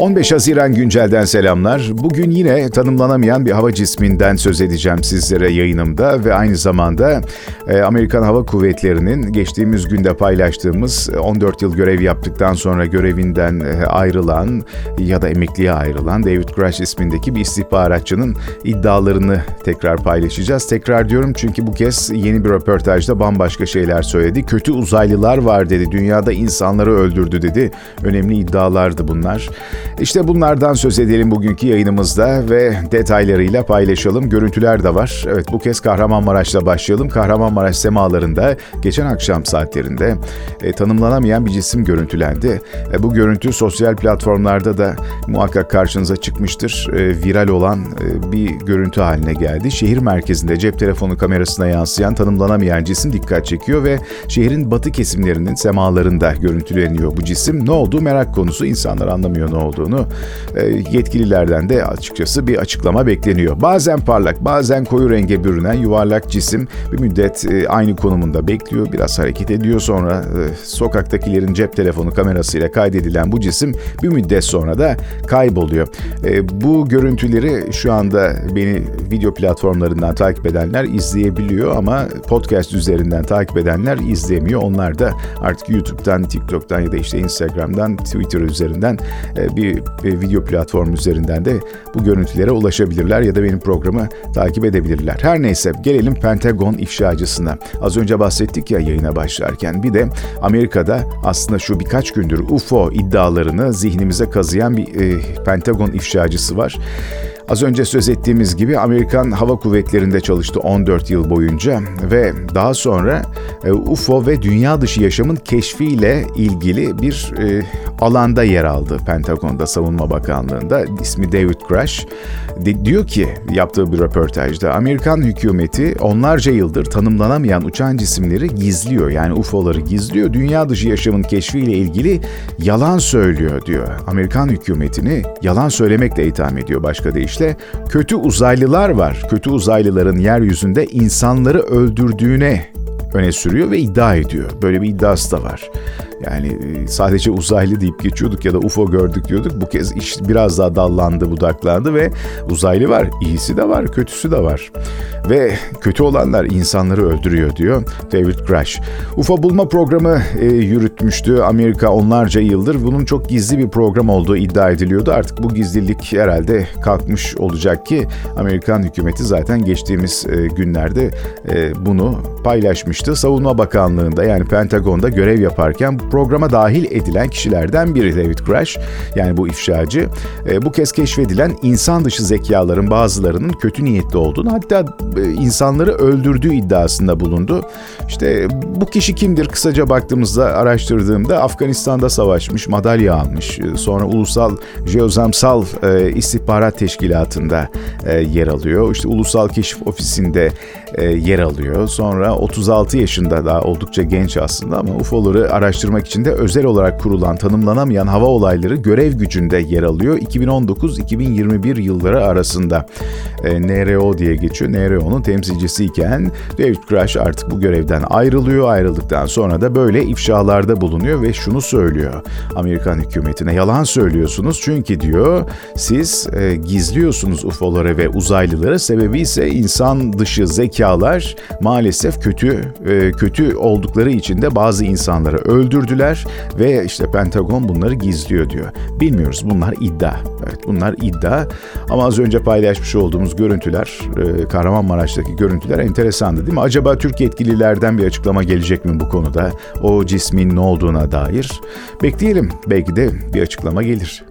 15 Haziran güncelden selamlar. Bugün yine tanımlanamayan bir hava cisminden söz edeceğim sizlere yayınımda ve aynı zamanda e, Amerikan Hava Kuvvetleri'nin geçtiğimiz günde paylaştığımız 14 yıl görev yaptıktan sonra görevinden e, ayrılan ya da emekliye ayrılan David Grush ismindeki bir istihbaratçının iddialarını tekrar paylaşacağız. Tekrar diyorum çünkü bu kez yeni bir röportajda bambaşka şeyler söyledi. Kötü uzaylılar var dedi. Dünyada insanları öldürdü dedi. Önemli iddialardı bunlar. İşte bunlardan söz edelim bugünkü yayınımızda ve detaylarıyla paylaşalım. Görüntüler de var. Evet bu kez Kahramanmaraş'la başlayalım. Kahramanmaraş semalarında geçen akşam saatlerinde e, tanımlanamayan bir cisim görüntülendi. E, bu görüntü sosyal platformlarda da muhakkak karşınıza çıkmıştır. E, viral olan e, bir görüntü haline geldi. Şehir merkezinde cep telefonu kamerasına yansıyan tanımlanamayan cisim dikkat çekiyor ve şehrin batı kesimlerinin semalarında görüntüleniyor bu cisim. Ne oldu merak konusu. İnsanlar anlamıyor ne olduğunu. E, yetkililerden de açıkçası bir açıklama bekleniyor. Bazen parlak, bazen koyu renge bürünen yuvarlak cisim bir müddet e, aynı konumunda bekliyor. Biraz hareket ediyor sonra e, sokaktakilerin cep telefonu kamerasıyla kaydedilen bu cisim bir müddet sonra da kayboluyor. Bu görüntüleri şu anda beni video platformlarından takip edenler izleyebiliyor ama podcast üzerinden takip edenler izleyemiyor. Onlar da artık YouTube'dan, TikTok'tan ya da işte Instagram'dan, Twitter üzerinden bir video platformu üzerinden de bu görüntülere ulaşabilirler ya da benim programı takip edebilirler. Her neyse gelelim Pentagon ifşacısına. Az önce bahsettik ya yayına başlarken. Bir de Amerika'da aslında şu birkaç gündür UFO iddialarını zihnimize kazıyan bir e, Pentagon ifşacısı var. Az önce söz ettiğimiz gibi Amerikan Hava Kuvvetleri'nde çalıştı 14 yıl boyunca ve daha sonra e, UFO ve dünya dışı yaşamın keşfiyle ilgili bir e, alanda yer aldı Pentagon'da, Savunma Bakanlığı'nda. ismi David Grush. De, diyor ki yaptığı bir röportajda Amerikan hükümeti onlarca yıldır tanımlanamayan uçan cisimleri gizliyor. Yani UFO'ları gizliyor. Dünya dışı yaşamın keşfiyle ilgili yalan söylüyor diyor. Amerikan hükümetini yalan söylemekle itham ediyor başka deyişle işte kötü uzaylılar var. Kötü uzaylıların yeryüzünde insanları öldürdüğüne öne sürüyor ve iddia ediyor. Böyle bir iddiası da var. Yani e, sadece uzaylı deyip geçiyorduk ya da UFO gördük diyorduk. Bu kez iş biraz daha dallandı, budaklandı ve uzaylı var. İyisi de var, kötüsü de var. Ve kötü olanlar insanları öldürüyor diyor David Grush. UFO bulma programı e, yürütmüştü Amerika onlarca yıldır. Bunun çok gizli bir program olduğu iddia ediliyordu. Artık bu gizlilik herhalde kalkmış olacak ki Amerikan hükümeti zaten geçtiğimiz e, günlerde e, bunu paylaşmıştı. Savunma Bakanlığı'nda yani Pentagon'da görev yaparken programa dahil edilen kişilerden biri David Grush. Yani bu ifşacı. E, bu kez keşfedilen insan dışı zekaların bazılarının kötü niyetli olduğunu hatta e, insanları öldürdüğü iddiasında bulundu. İşte bu kişi kimdir kısaca baktığımızda araştırdığımda Afganistan'da savaşmış, madalya almış. E, sonra Ulusal Jeozamsal e, İstihbarat Teşkilatı'nda e, yer alıyor. İşte Ulusal Keşif Ofisi'nde e, yer alıyor. Sonra 36 yaşında daha oldukça genç aslında ama UFO'ları araştırmak için de özel olarak kurulan tanımlanamayan hava olayları görev gücünde yer alıyor. 2019-2021 yılları arasında e, NRO diye geçiyor. NRO'nun temsilcisiyken David Grush artık bu görevden ayrılıyor. Ayrıldıktan sonra da böyle ifşalarda bulunuyor ve şunu söylüyor Amerikan hükümetine. Yalan söylüyorsunuz çünkü diyor siz e, gizliyorsunuz UFO'ları ve uzaylıları. Sebebi ise insan dışı zekalar maalesef kötü e, kötü oldukları için de bazı insanları öldürdüler ve işte Pentagon bunları gizliyor diyor. Bilmiyoruz bunlar iddia. Evet bunlar iddia ama az önce paylaşmış olduğumuz görüntüler e, Kahramanmaraş'taki görüntüler enteresandı değil mi? Acaba Türk yetkililerden bir açıklama gelecek mi bu konuda? O cismin ne olduğuna dair. Bekleyelim belki de bir açıklama gelir.